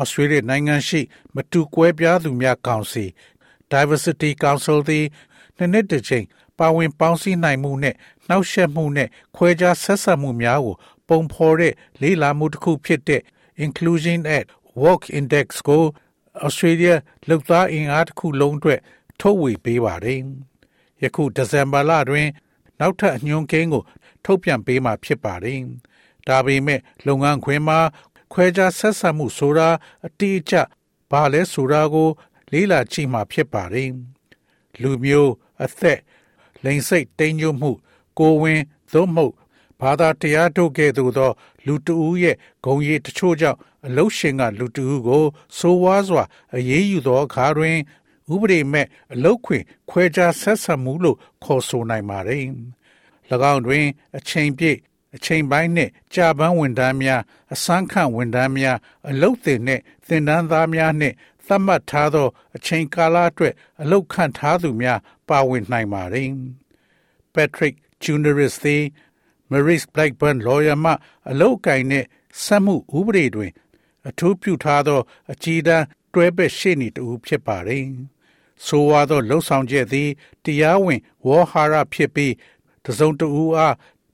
ဩစတြေးလျနိုင်ငံရှိ မတူကွဲပြားသူများကောင်စီ Diversity Council သည်နှစ်နှစ်တစ်ချိန်ပါဝင်ပေါင်းစည်းနိုင်မှုနဲ့နှောက်ယှက်မှုနဲ့ခွဲခြားဆက်ဆံမှုများကို ပုံဖော်တဲ့လေးလာမှုတစ်ခုဖြစ်တဲ့ Inclusion at Work Index ကို Australia လောက်သားအင်အားတစ်ခုလုံးအတွက်ထုတ်ဝေပေးပါတယ်။ယခုဒီဇင်ဘာလတွင် နောက်ထပ်အညွှန်းကိန်းကို ထုတ်ပြန်ပေးမှာဖြစ်ပါတယ်။ဒါပေမဲ့လုပ်ငန်းခွင်မှာ ခွဲခြားဆက်ဆံမှုဆိုတာအတိအကျဘာလဲဆိုတာကို လေးလာကြည့်မှာဖြစ်ပါတယ်။လူမျိုးအသက်လိင်စိတ်တိမ်ညွတ်မှု ကိုဝင်သို့မဟုတ်ဘာသာတရားတို့ကဲ့သို့သော လူတဦးရဲ့ဂုံရည်တချို့ကြောင့်အလုရှင်က လူတဦးကိုဆိုးဝါးစွာအရေးယူသောအခါတွင်ဥပဒေမဲ့အလုခွင် ခွဲခြားဆက်ဆံမှုလို့ခေါ်ဆိုနိုင်ပါတယ်။၎င်းတွင် အချိန်ပြည့် အချိန်ပိုင်းနှင့်ကြာပန်းဝန်ထမ်းများအစမ်းခန့်ဝန်ထမ်းများအလုတ်တင်နှင့်သင်တန်းသားများနှင့်သတ်မှတ်ထားသော အချိန်ကာလအတွက်အလုတ်ခန့်ထားသူများပါဝင်နိုင်ပါသည်။ Patrick Juniorus သည် Maurice Blackburn lawyer မှအလုတ်ကင်နှင့်ဆက်မှုဥပဒေတွင် အထူးပြုထားသော အကြီးတန်းတွဲဘက်ရှေ့နေတူဖြစ်ပါသည်။ဆိုဝါသောလှုပ်ဆောင်ချက်သည်တရားဝင်ဝေါ်ဟာရဖြစ်ပြီးတစုံတဦးအား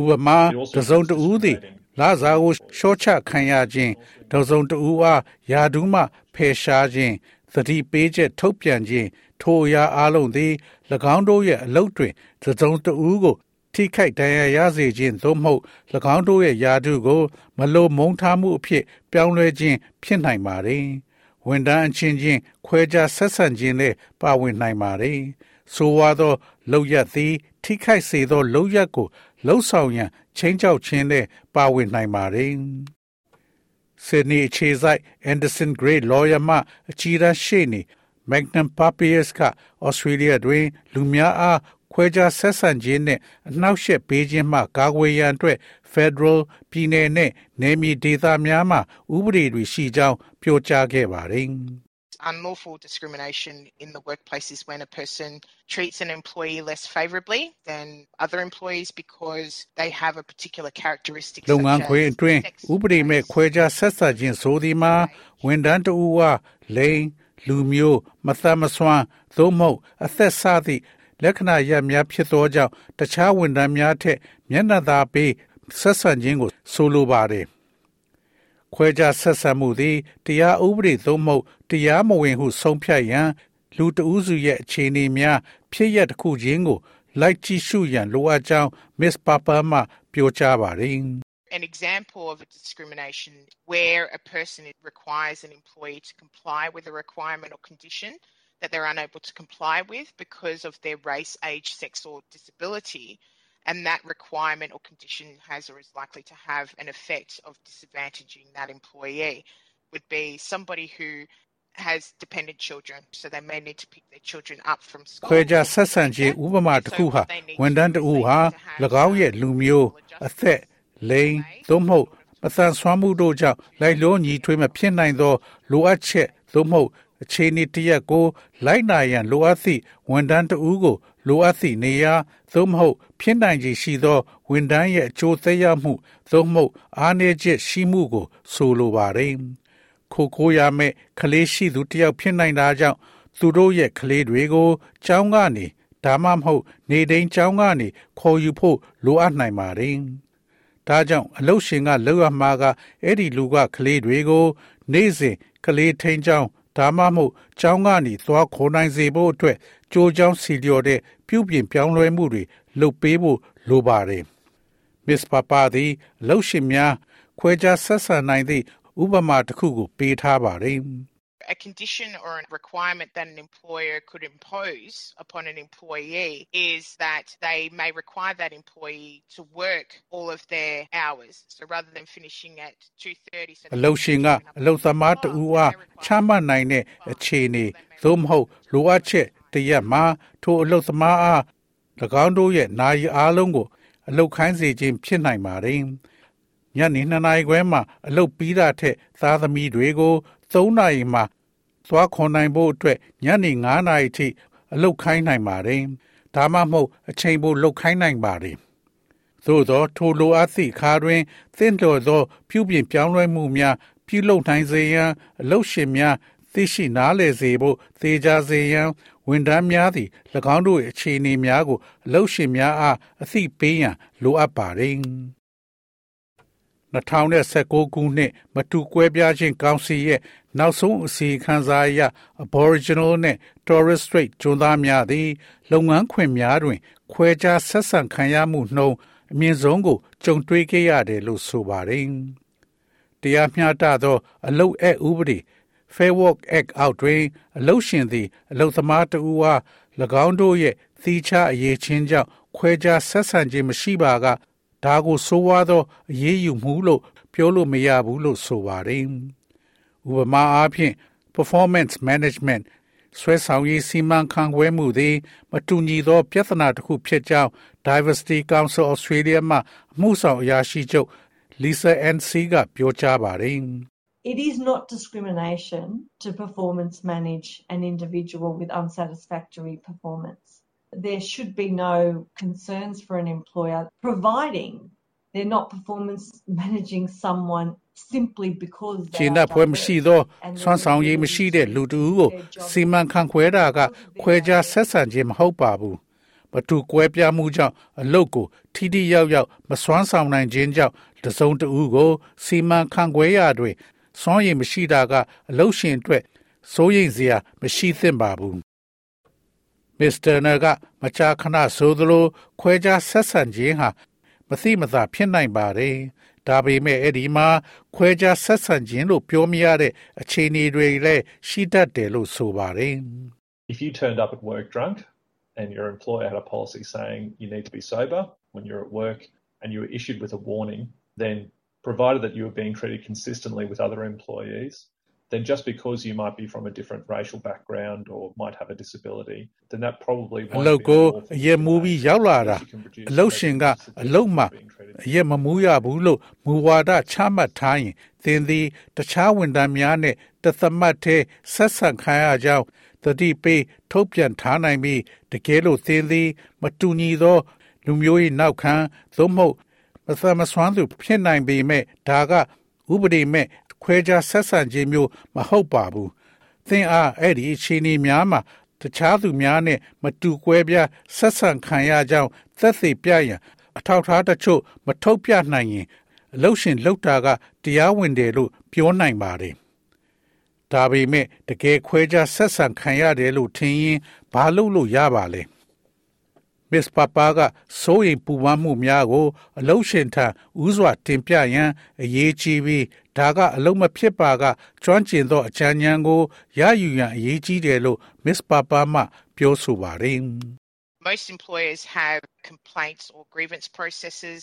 ဥပမာတစုံတဦးသည်လာစာကိုရှော့ချခံရခြင်းတစုံတဦးအားယာဒူးမှဖယ်ရှားခြင်းသတိပေးချက်ထုတ်ပြန်ခြင်းထိုအရာအလုံးသည်၎င်းတို့ရဲ့အလုပ်တွင်တစုံတဦးကို ထိခိုက်ဒဏ်ရာရစေခြင်းသို့မဟုတ်၎င်းတို့ရဲ့ယာဒူးကို မလိုမုန်းထားမှုအဖြစ် ပြောင်းလဲခြင်းဖြစ်နိုင်ပါ रे ဝန်တန်းအချင်းချင်းခွဲခြားဆက်ဆံခြင်းနဲ့ပါဝင်နိုင်ပါ रे ဆိုဝါသောလောက်ရသည် ထိခိုက်စေသောလောက်ရကို လှုပ်ဆောင်ရန်ချင်းချောက်ခြင်းနဲ့ပါဝင်နိုင်ပါတယ်။ Sydney အခြေစိုက် Anderson Gray Lawyer မှအကြီးအရှေ့နေ Magnum Papias က Australia တွင် လူများအားခွဲခြားဆက်ဆံခြင်းနဲ့အနှောက်အယှက်ပေးခြင်းမှကာကွယ်ရန်အတွက် Federal ပြည်နယ်နဲ့နယ်မြေဒေသများမှဥပဒေတွေရှိကြောင်းပြောကြားခဲ့ပါတယ်။ unlawful discrimination in the workplace is when a person treats an employee less favourably than other employees because they have a particular characteristic လုပ်ငန်းခွင်အတွင်းဥပဒေမဲ့ခွဲခြားဆက်ဆံခြင်းဆိုသည်မှာဝန်ထမ်းတဦးအားလိင်လူမျိုးမသက်မစွမ်းသို့မဟုတ်အသက်စသည့်လက္ခဏာရပ်များဖြစ်သောကြောင့်တခြားဝန်ထမ်းများထက်မျက်နှာသာပေးဆက်ဆံခြင်းကိုဆိုလိုပါတယ် ခွဲခြားဆက်ဆံမှုသည်တရားဥပဒေသို့မဟုတ်တရားမဝင်ဟုဆုံးဖြတ်ရန်လူတဦးစုရဲ့အခြေအနေများဖြစ်ရတစ်ခုချင်းကိုလိုက်ကြည့်ရှုရန်လိုအပ်ကြောင်း Miss Papa မှပြောကြားပါတယ် An example of a discrimination where a person requires an employee to comply with a requirement or condition that they're unable to comply with because of their race, age, sex, or disability and that requirement or condition has or is likely to have an effect of disadvantaging that employee would be somebody who has dependent children so they may need to pick their children up from school ခွဲခြားဆက်ဆံခြင်းဥပမာတစ်ခုဟာဝန်ထမ်းတဦးဟာ၎င်းရဲ့လူမျိုးအသက်လိင်သို့မဟုတ်မသန်စွမ်းမှုတို့ကြောင့်လိုက်လို့ညီထွေးမဖြစ်နိုင်သောလိုအပ်ချက်သို့မဟုတ် အခြေအနေတရက်ကို လိုက်နာရန်လိုအပ်သည့်ဝန်ထမ်းတဦးကို လိုအပ်သည့်နေရာသို့မဟုတ် ဖြစ်နိုင်ခြေရှိသောဝန်ထမ်းရဲ့အကျိုးသက်ရောက်မှုသို့မဟုတ်အားနည်းချက်ရှိမှုကို ဆိုလိုပါတယ်။ခိုကိုရမဲ့ကလေးရှိသူတယောက်ဖြစ်နိုင်တာကြောင့်သူတို့ရဲ့ကလေးတွေကိုကျောင်းကနေဒါမှမဟုတ် နေတိုင်းကျောင်းကနေခေါ်ယူဖို့လိုအပ်နိုင်ပါတယ်။ဒါကြောင့်အလုရှင်ကလောက်ရမှာကအဲ့ဒီလူကကလေးတွေကို နေ့စဉ်ကလေးထိန်ချောင်း ဒါမှမဟုတ်ကျောင်းကနေသွားခေါ်နိုင်စေဖို့အတွက်ကြိုးကြောင်းစီလျော်တဲ့ပြုပြင်ပြောင်းလဲမှုတွေလုပ်ပေးဖို့လိုပါတယ်။ Miss Papa သည်လှုပ်ရှင်များခွဲခြားဆက်ဆံနိုင်သည့်ဥပမာတစ်ခုကိုပေးထားပါတယ်။ a condition or a requirement that an employer could impose upon an employee is that they may require that employee to work all of their hours. So rather than finishing at 2:30 so အလုပ်ရှင်ကအလုပ်သမားတဦးအားချမှတ်နိုင်တဲ့အခြေအနေသို့မဟုတ်လိုအပ်ချက်တရက်မှာထိုအလုပ်သမားအား၎င်းတို့ရဲ့နာရီအားလုံးကိုအလုပ်ခိုင်းစေခြင်းဖြစ်နိုင်ပါတယ်။ညနေ2နာရီခွဲမှာအလုပ်ပြီးတာထက်သားသမီးတွေကို 3နာရီမှာသွားခွန်နိုင်ဖို့အတွက်ညနေ9နာရီထိအလုပ်ခိုင်းနိုင်ပါတယ်။ဒါမှမဟုတ်အချိန်ပိုလုပ်ခိုင်းနိုင်ပါတယ်။သို့သောထိုလိုအပ်သည့်အခါတွင်သင့်တော်သော ပြုပြင်ပြောင်းလဲမှုများပြုလုပ်နိုင်စေရန်အလုပ်ရှင်များသိရှိနားလည်စေဖို့သေချာစေရန်ဝန်ထမ်းများသည်၎င်းတို့၏အခြေအနေများကိုအလုပ်ရှင်များအားအသိပေးရန်လိုအပ်ပါသည် 2019ခုနှစ်မတူကွဲပြားခြင်းကောင်စီရဲ့နောက်ဆုံးအစီအခံစာအရ Aboriginal နဲ့ Torres Strait ကျွန်းသားများသည်လုပ်ငန်းခွင်များတွင် ခွဲခြားဆက်ဆံခံရမှုနှုန်းအမြင့်ဆုံးကိုကြုံတွေ့ခဲ့ရတယ်လို့ဆိုပါတယ်။တရားမျှတသော အလုပ်အပ်ဥပဒေ Fair Work Act အောက်တွင်အလုပ်ရှင်သည်အလုပ်သမားတဦးအား၎င်းတို့ရဲ့သီးခြားအရေးချင်းကြောင့်ခွဲခြားဆက်ဆံခြင်းမရှိပါက ဒါကိုဆိုးဝါးသောအရေးယူမှုလို့ပြောလို့မရဘူးလို့ဆိုပါတယ်။ဥပမာအားဖြင့် performance management ဆွဲဆောင်ရေးစီမံခန့်ခွဲမှုသည်မတူညီသောပြဿနာတစ်ခုဖြစ်ကြောင်း Diversity Council Australia မှအမှုဆောင်အရာရှိချုပ် Lisa NC ကပြောကြားပါတယ်။ It is not discrimination to performance manage an individual with unsatisfactory performance. There should be no concerns for an employer, providing they're not performance managing someone simply because ခြေနှက်ဖွဲမရှိသောဆွမ်းဆောင်ရည်မရှိတဲ့လူတူကိုစီမံခန့်ခွဲတာကခွဲခြားဆက်ဆံခြင်းမဟုတ်ပါဘူး။မတူကွဲပြားမှုကြောင့်အလုတ်ကိုထိထိရောက်ရောက်မစွမ်းဆောင်နိုင်ခြင်းကြောင့်တစုံတဦးကိုစီမံခန့်ခွဲရာတွင်စွမ်းရည်မရှိတာကအလုရှင်အတွက်စိုးရိမ်စရာမရှိသင့်ပါဘူး မစ္စတာနာကမကြာခဏဆိုသလိုခွဲခြားဆက်ဆံခြင်းဟာမသိမသာဖြစ်နိုင်ပါတယ်ဒါပေမဲ့အဲ့ဒီမှာခွဲခြားဆက်ဆံခြင်းလို့ပြောမရတဲ့အခြေအနေတွေလည်းရှိတတ်တယ်လို့ဆိုပါတယ် If you turned up at work drunk and your employer had a policy saying you need to be sober when you're at work and you were issued with a warning then provided that you are being treated consistently with other employees, then just because you might be from a different racial background or might have a disability, then that probably won't အလုတ်ကိုအရက်မူပြီးရောက်လာတာအလုတ်ရှင်ကအလုတ်မှာအရက်မမူရဘူးလို့မူဝါဒချမှတ်ထားရင်သင်သည်တခြားဝန်ထမ်းများနဲ့တသမတ်သေးဆက်ဆံခံရကြောင်းတတိပေးထုတ်ပြန်ထားနိုင်ပြီးတကယ်လို့သင်သည် မတူညီသော လူမျိုး၏နောက်ခံသို့မဟုတ်မသမစွမ်းသူဖြစ်နိုင်ပေမဲ့ဒါကဥပဒေမဲ့ ခွဲခြားဆက်ဆံခြင်းမျိုးမဟုတ်ပါဘူးသင်အားအဲ့ဒီအခြေအနေများမှာတခြားသူများနဲ့မတူကွဲပြားဆက်ဆံခံရကြောင်းသက်သေပြရန်အထောက်ထားတချို့မထုတ်ပြနိုင်ရင်အလုရှင်လောက်တာကတရားဝင်တယ်လို့ပြောနိုင်ပါတယ်ဒါပေမဲ့တကယ်ခွဲခြားဆက်ဆံခံရတယ်လို့ထင်ရင်ဘာလို့လို့ရပါလဲမစ္စပပါကစိုးရိမ်ပူပန်မှုများကို အလုရှင်ထံဥစွာတင်ပြရန်အရေးကြီးပြီး ဒါကအလုံးမဖြစ်ပါကကျွမ်းကျင်သောအချမ်းဉာဏ်ကိုရယူရန်အရေးကြီးတယ်လို့မစ္စပပါမှပြောဆိုပါတယ် Most employers have complaints or grievance processes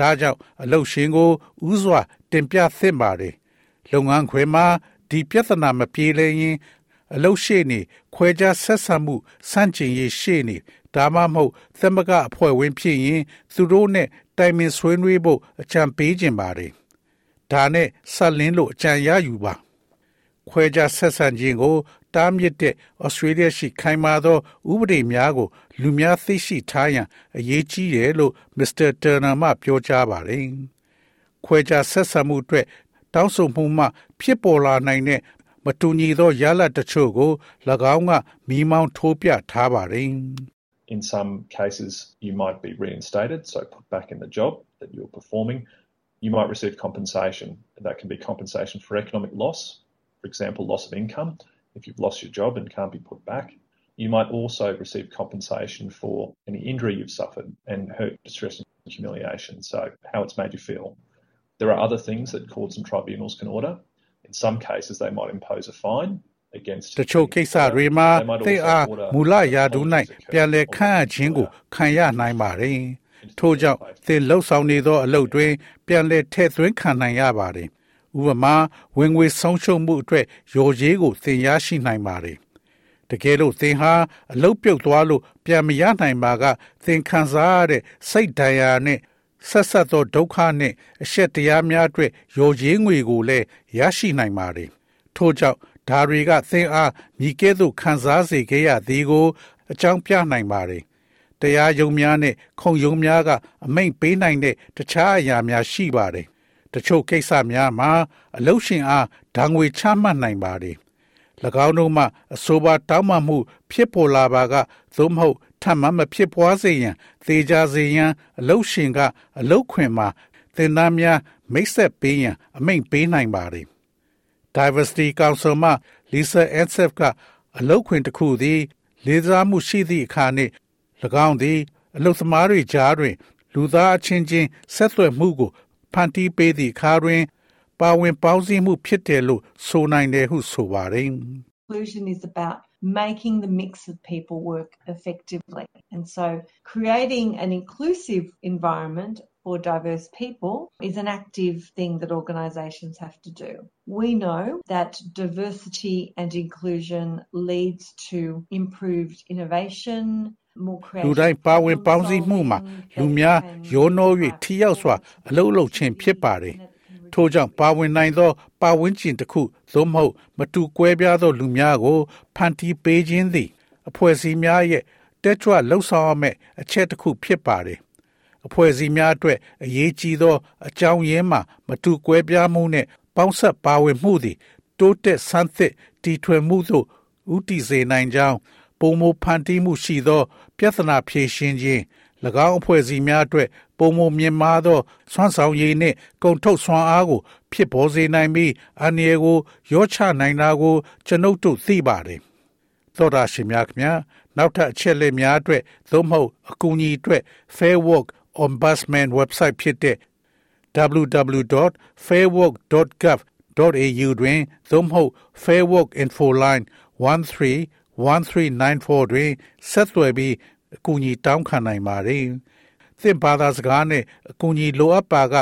ဒါကြောင့်အလုတ်ရှင်ကိုဥစွာ တင်ပြသင့်ပါတယ်လုပ်ငန်းခွင်မှာဒီပြဿနာမပြေလည်ရင် အလုတ်ရှိနေခွဲခြားဆက်ဆံမှုစန့်ကျင်ရေးရှိနေဒါမှမဟုတ်သမဂအဖွဲ့ဝင်ဖြစ်ရင်သူတို့နဲ့တိုင်ပင်ဆွေးနွေးဖို့အကြံပေးခြင်းပါတယ်ဒါနဲ့ဆက်လင်းလို့အကြံရယူပါ ခွဲခြားဆက်ဆံခြင်းကို တားမြစ်တဲ့ဩစတြေးလျရှိခိုင်မာသော ဥပဒေများကို လူများသိရှိထားရန်အရေးကြီးတယ်လို့မစ္စတာတာနာမှပြောကြားပါတယ်။ခွဲခြားဆက်ဆံမှုအတွက်တောင်းဆိုမှုမှ ဖြစ်ပေါ်လာနိုင်တဲ့မတူညီသောရလဒ်တချို့ကို၎င်းကမိမောင်းထိုးပြထားပါတယ်။ In some cases, you might be reinstated, so put back in the job that you're performing. You might receive compensation. That can be compensation for economic loss, for example, loss of income if you've lost your job and can't be put back. You might also receive compensation for any injury you've suffered and hurt, distress, and humiliation. So, how it's made you feel. There are other things that courts and tribunals can order. In some cases, they might impose a fine against တချို့ကိစ္စတွေမှာသိအားမူလရာထူး၌ပြန်လည်ခန့်အပ်ခြင်းကိုခံရနိုင်ပါတယ်။ထို့ကြောင့်သင်လှုပ်ဆောင်နေသောအလုပ်တွင်ပြန်လည်ထည့်သွင်းခံနိုင်ရပါတယ်။ ဥပမာဝင်ငွေဆုံးရှုံးမှုအတွက်ရော်ရေးကိုသင်ရရှိနိုင်ပါတယ်။တကယ်လို့သင်ဟာအလုပ်ပြုတ်သွားလို့ပြန်မရနိုင်ပါက သင်ခံစားရတဲ့စိတ်ဒဏ်ရာနဲ့ဆက်ဆက်သောဒုက္ခနှင့်အရှက်တရားများအတွက်ရော်ရင်းငွေကိုလည်းရရှိနိုင်ပါတယ်။ထို့ကြောင့်ဒါတွေကသင်အားမြည်ကဲ့သို့ခံစားစေခဲ့ရသည်ကို အကြောင်းပြနိုင်ပါတယ်။တရားယုံများနဲ့ခုံယုံများကအမိန့်ပေးနိုင်တဲ့တခြားအရာများရှိပါတယ်။ တချို့ကိစ္စများမှာအလုရှင်အားဓာငွေချမှတ်နိုင်ပါတယ်။၎င်းတို့မှအဆိုပါတောင်းပန်မှု ဖြစ်ပေါ်လာပါကသို့မဟုတ်ထပ်မံမဖြစ်ပွားစေရန်သေချာစေရန်အလုရှင်က အလုခွင်မှာသင်သားများမိတ်ဆက်ပေးရန်အမိန့်ပေးနိုင်ပါတယ်။ Diversity Council မှ Lisa Ansef ကအလုခွင်တစ်ခုသည် လေးစားမှုရှိသည့်အခါနှင့်၎င်းသည် အလုသမားတွေကြားတွင် လူသားအချင်းချင်းဆက်သွယ်မှုကို ဖန်တီးပေးသည့်အခါတွင်ပါဝင်ပေါင်းစည်းမှုဖြစ်တယ်လို့ဆိုနိုင်တယ်ဟုဆိုပါတယ်။ Inclusion is about making the mix of people work effectively. And so creating an inclusive environment for diverse people is an active thing that organisations have to do. We know that diversity and inclusion leads to improved innovation, more လူ creative တိုင်းပါဝင်ပေါင်းစည်းမှုမှာ problem-solving လူများ that can ရောနှော၍ထိရောက်စွာအလုံးလုံးခြင်းဖြစ်ပါတယ်။ထို့ကြောင့်ပါဝင်နိုင်သောပါဝင်ခြင်းတစ်ခုသို့မဟုတ်မတူကွဲပြားသောလူများကိုဖန်တီးပေးခြင်းသည်အဖွဲ့အစည်းများရဲ့တက်ကြွလှုပ်ဆောင်ရမယ့်အချက်တစ်ခုဖြစ်ပါတယ်။အဖွဲ့အစည်းများအတွက်အရေးကြီးသော အကြောင်းရင်းမှာမတူကွဲပြားမှုနှင့်ပေါင်းဆက်ပါဝင်မှုသည် တိုးတက်ဆန်းသစ်တည်ထွင်မှုသို့ဥတည်စေနိုင်ကြောင်း ပုံမဖန်တီးမှုရှိသော ပြဿနာဖြေရှင်းခြင်း၎င်းအဖွဲ့အစည်းများအတွက်ပုံမမြင်မာသောစွမ်းဆောင်ရည်နှင့်ကုန်ထုတ်စွမ်းအားကို ဖြစ်ပေါ်စေနိုင်ပြီးအန္တရာယ်ကိုရောချနိုင်တာကို ကျွန်ုပ်တို့သိပါတယ်။သောတာရှင်များခင်ဗျာနောက်ထပ်အချက်လက်များအတွက်သို့မဟုတ်အကူအညီအတွက် Fair Work Ombudsman website ဖြစ်တဲ့ www.fairwork.gov.au တွင်သို့မဟုတ် Fair Work Info Line 131394တွင်ဆက်သွယ်ပြီးအကူအညီတောင်းခံနိုင်ပါတယ်။သင်ဘာသာစကားနဲ့အကူအညီလိုအပ်ပါက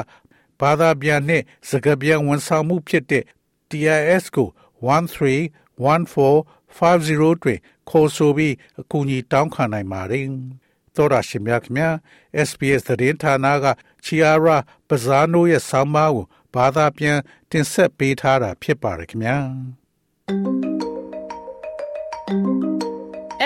ဘာသာပြန်နှင့်စကားပြန်ဝန်ဆောင်မှုဖြစ်တဲ့ TIS ကို131450တွင်ခေါ်ဆိုပြီးအကူအညီတောင်းခံနိုင်ပါတယ်။သောရရှိမြခင် SBS သတင်းဌာနကချီယာရာပဇာနိုရဲ့ဆောင်းပါးကိုဘာသာပြန်တင်ဆက်ပေးထားတာဖြစ်ပါတယ်ခင်ဗျာ။